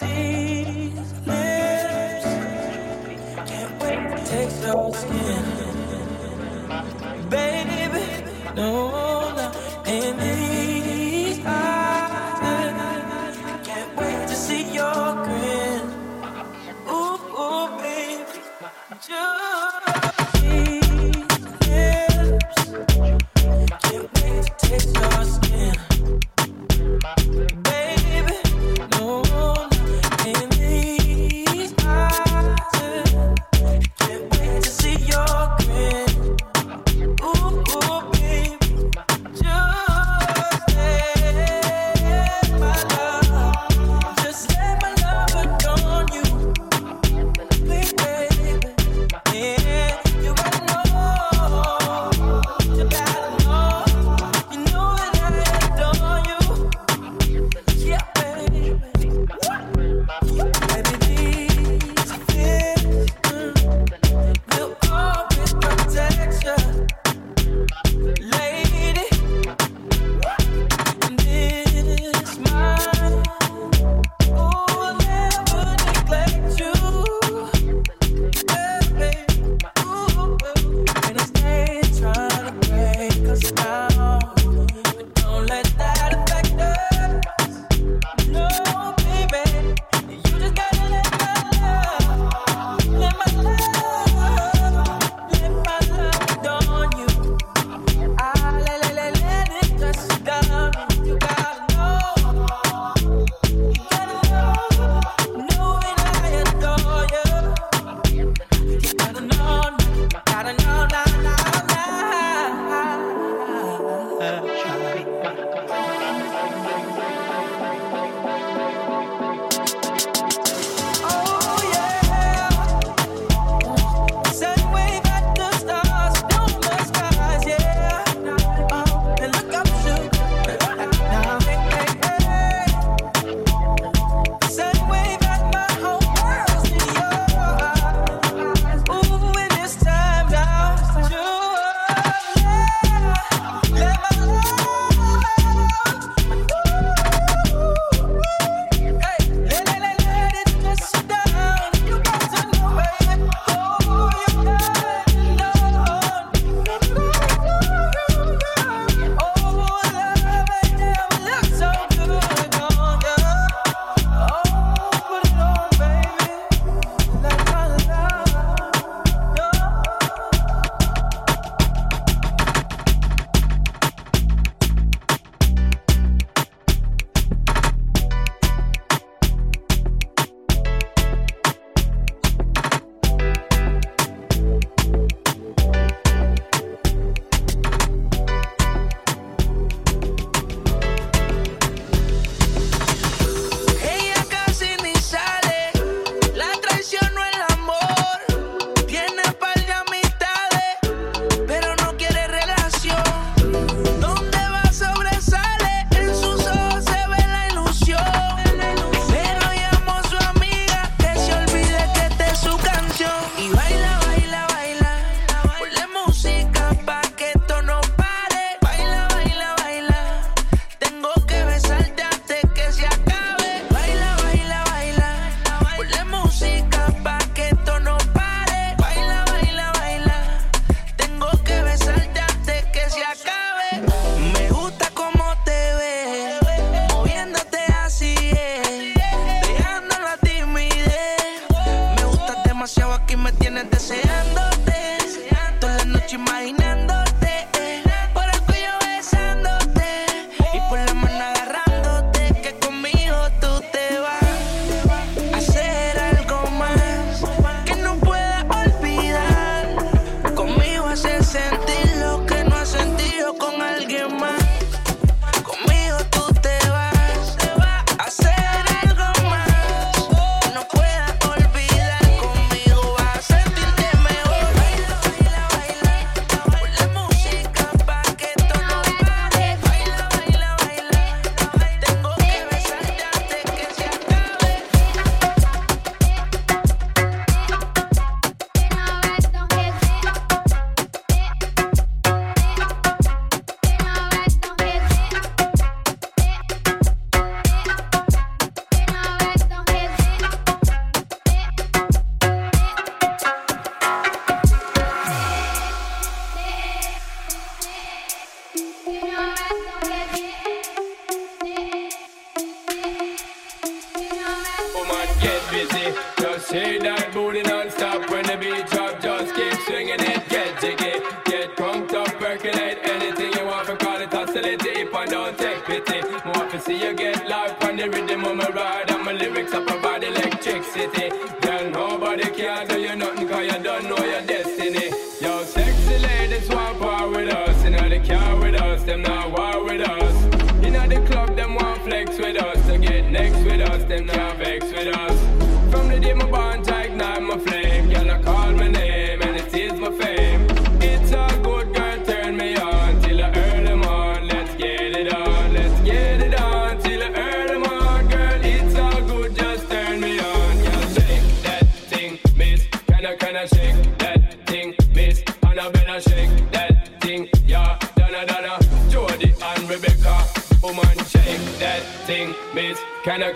These lips can't wait to take your skin, baby. No. you.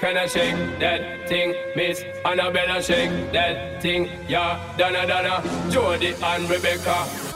can I shake that thing, Miss Annabella? Shake that thing, yeah, Donna Donna, Jody and Rebecca.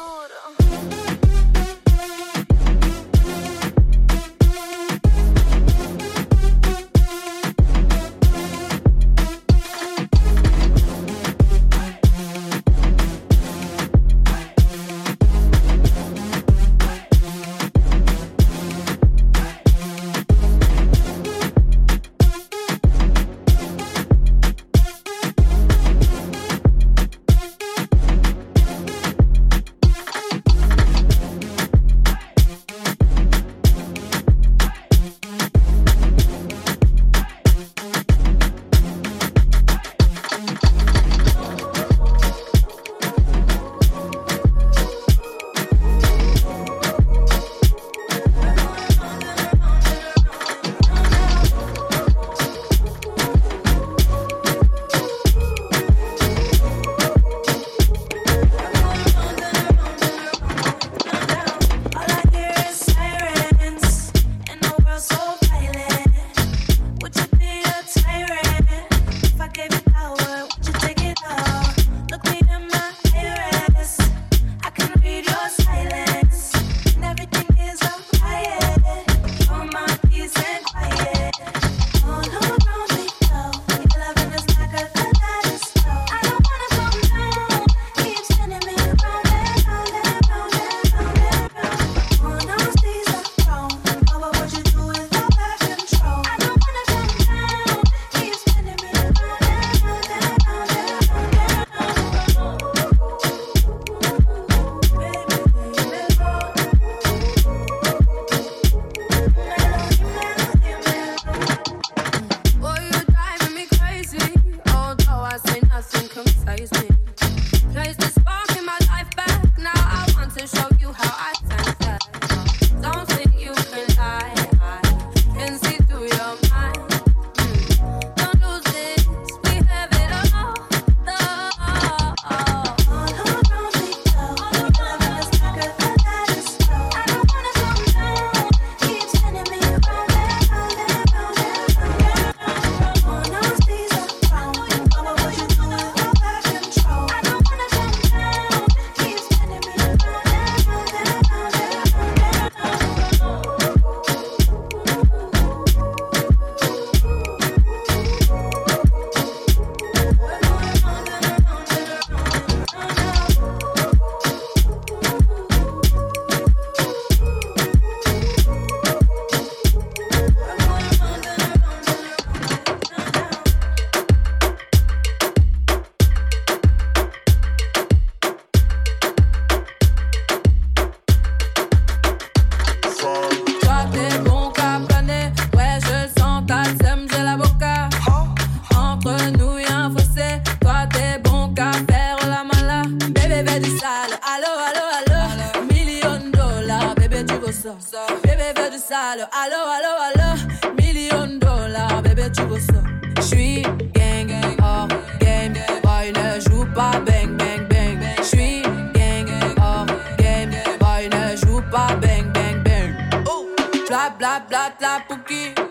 sale. Allo, allo, allo, million dollars, bébé, tu veux ça. J'suis gang, gang, hors game. Boy, ne joue pas bang, bang, bang. J'suis gang, gang, hors game. Boy, ne joue pas bang, bang, bang. Oh, bla, bla, bla, bla, pouki.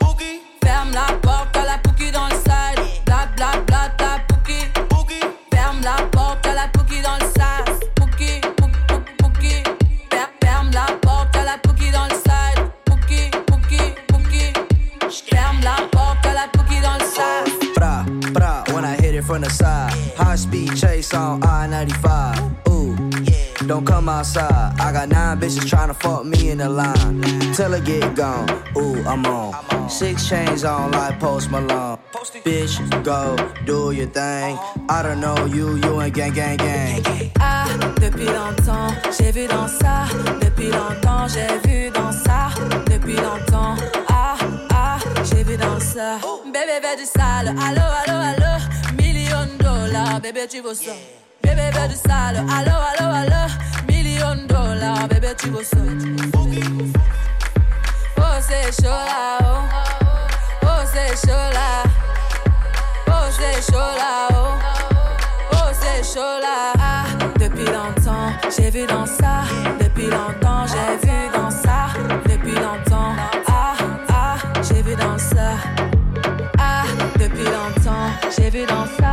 Don't come outside. I got nine bitches trying to fuck me in the line. Till it get gone. Ooh, I'm on. Six chains on like Post Malone. Bitch, go do your thing. I don't know you, you ain't gang, gang, gang. Ah, depuis longtemps, j'ai vu dans ça. Depuis longtemps, j'ai vu dans ça. Depuis longtemps, ah, ah, j'ai vu dans ça. Bébé, bébé du sale. Allo, allo, allo. Million dollars, bébé, tu veux ça. Bébé, bébé du sale. Allo, allo, allo. Million dollars, bébé, tu ça. Oh, c'est chaud là, oh. Oh, c'est chaud là. Oh, c'est chaud là, oh. Oh, c'est chaud là. Ah, depuis longtemps, j'ai vu dans ça. Depuis longtemps, j'ai vu dans ça. Depuis longtemps, ah, ah, j'ai vu dans ça. Ah, depuis longtemps, j'ai vu dans ça.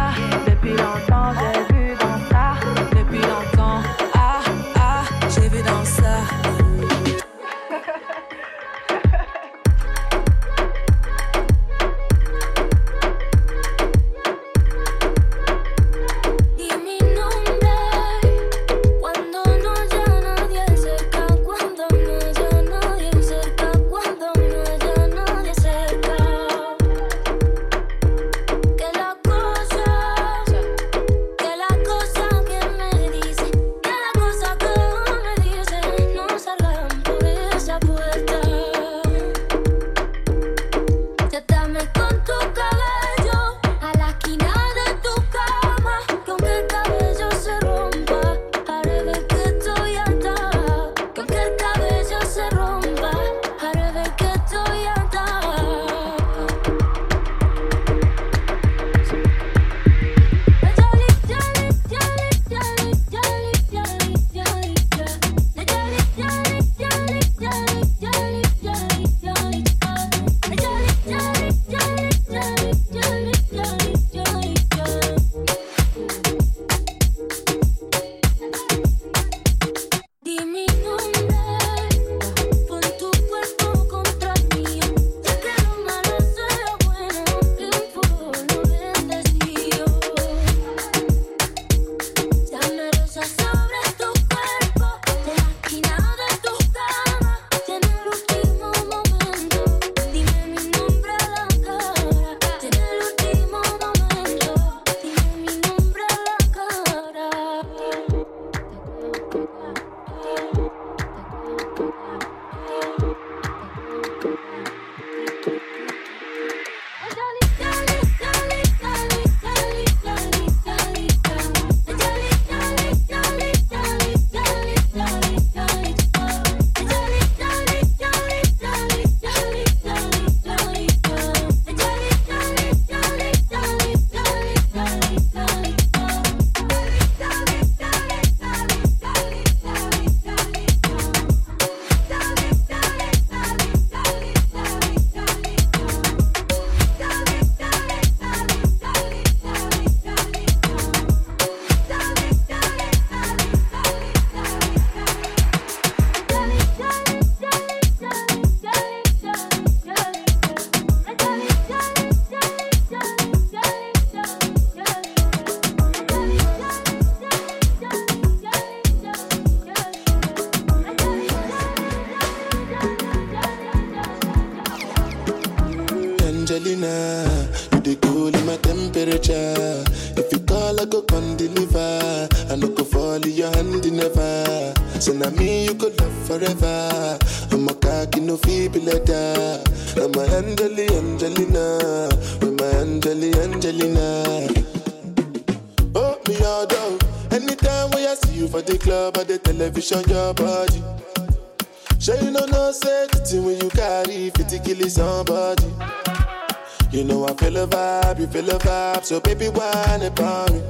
So baby whine about me.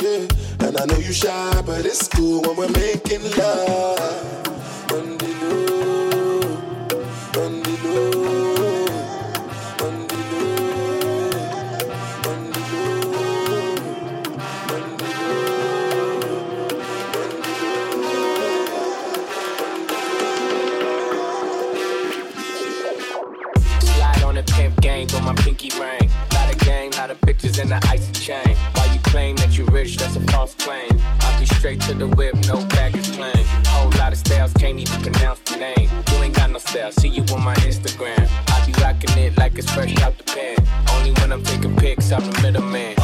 Yeah, and I know you shy, but it's cool when we're making love. On the pictures in icy chain. While you claim that you rich, that's a false claim. I'll be straight to the whip, no baggage claim. Whole lot of styles, can't even pronounce the name. You ain't got no style, see you on my Instagram. I be rocking it like it's fresh out the pen. Only when I'm taking pics, I'm the middleman.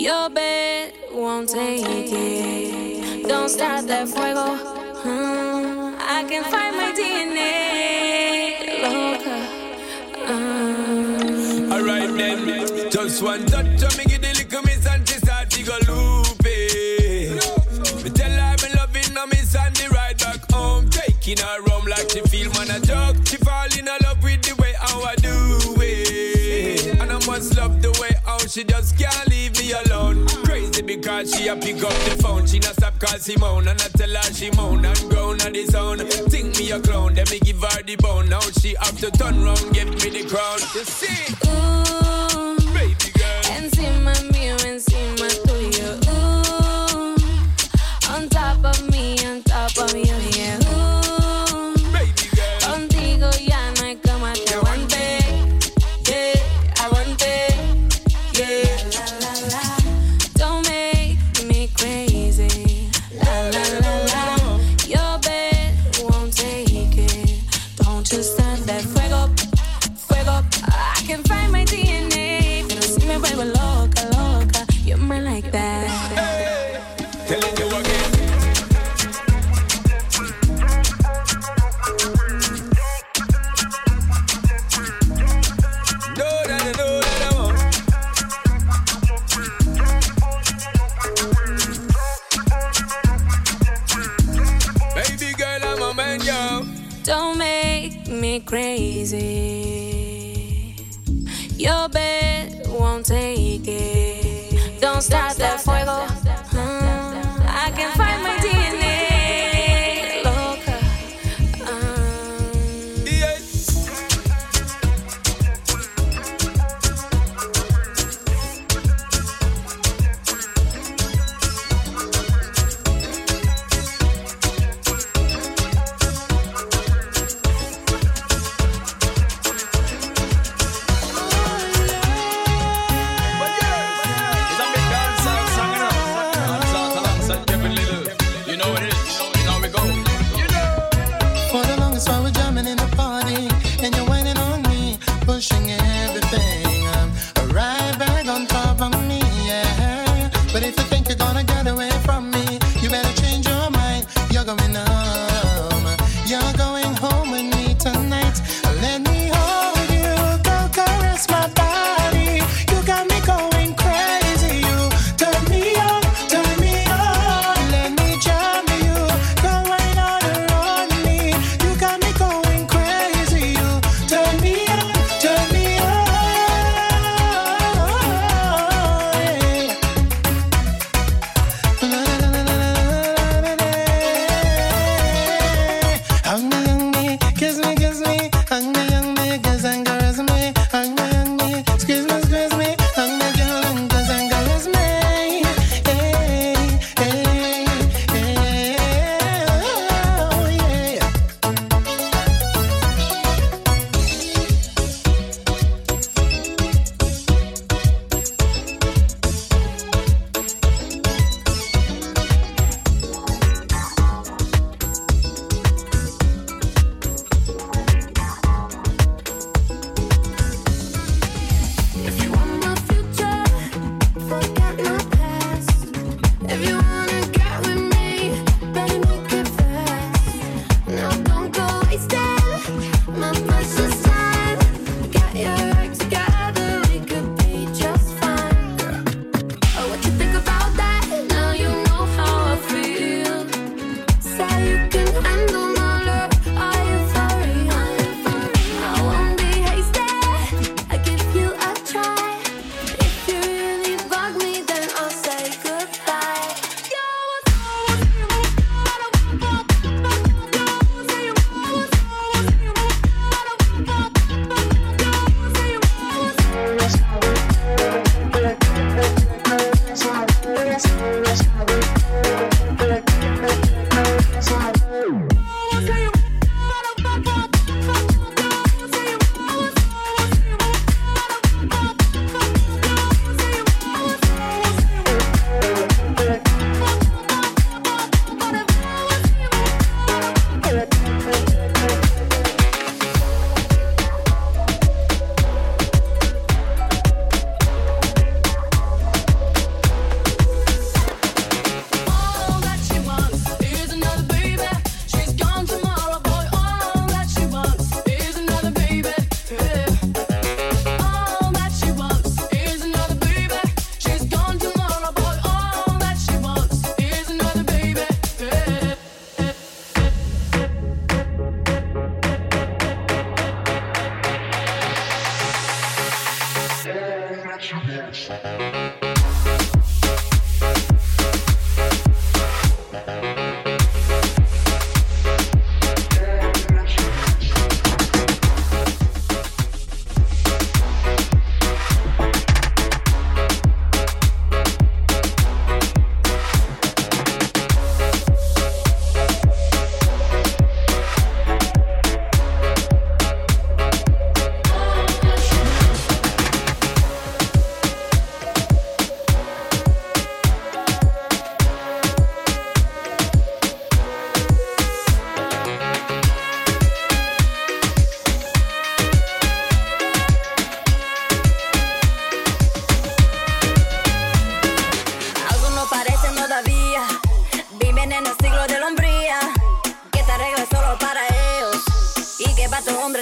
Your bed won't take it. Don't start that fuego. Hmm, I can find my DNA. Loca. Um, Alright then, just one touch of me give the little miss and she start to go loopy. Me tell her me loving her miss and the ride back home, taking her home like she feel man a joke. She fall in love with the way how I do it, and I must love the way how she just can't. Because she a pick up the phone, she not stop call Simone, and I tell her she moan and groan on the zone. Think me a clown, then me give her the bone. Now she have to turn round, give me the crown. You see? ooh, Baby girl. encima mío, encima tuyo. Ooh, on top of me, on top of you, Don't start that home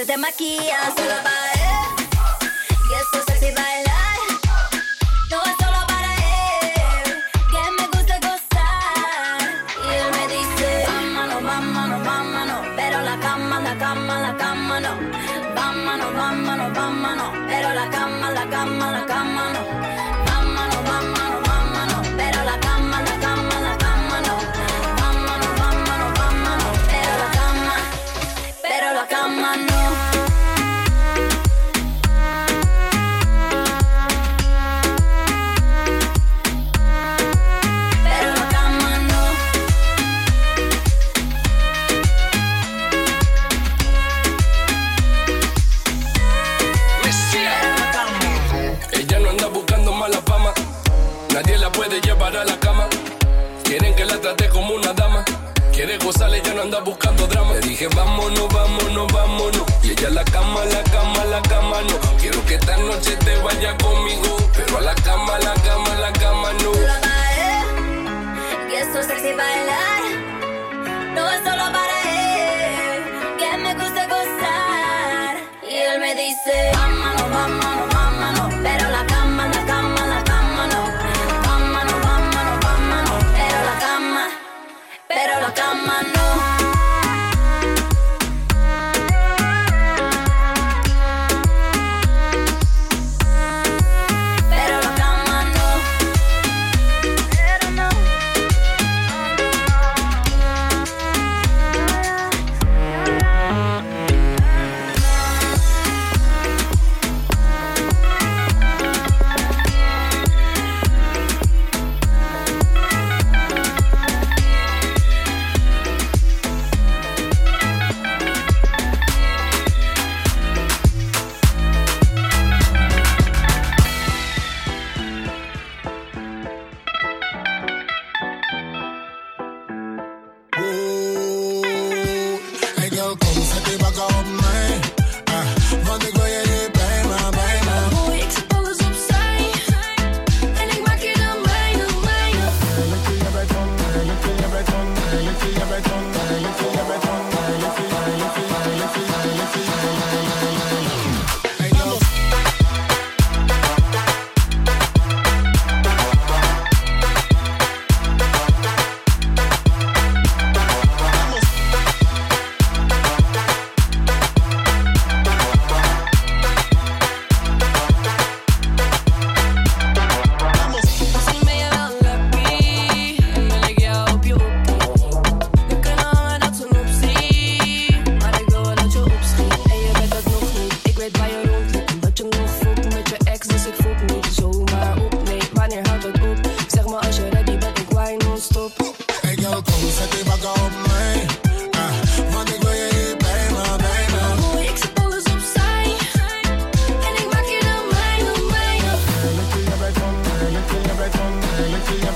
te maquilla solo para él. Y eso sexy bailar. Quiere gozarle, ya no anda buscando drama. Le dije, vámonos, vámonos, vámonos. Y ella la cama, la cama, la cama, no. Quiero que esta noche te vaya conmigo. Pero a la cama, la cama, la cama, no. La baile, y esto es sexy bailar. No es solo bailar.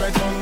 back on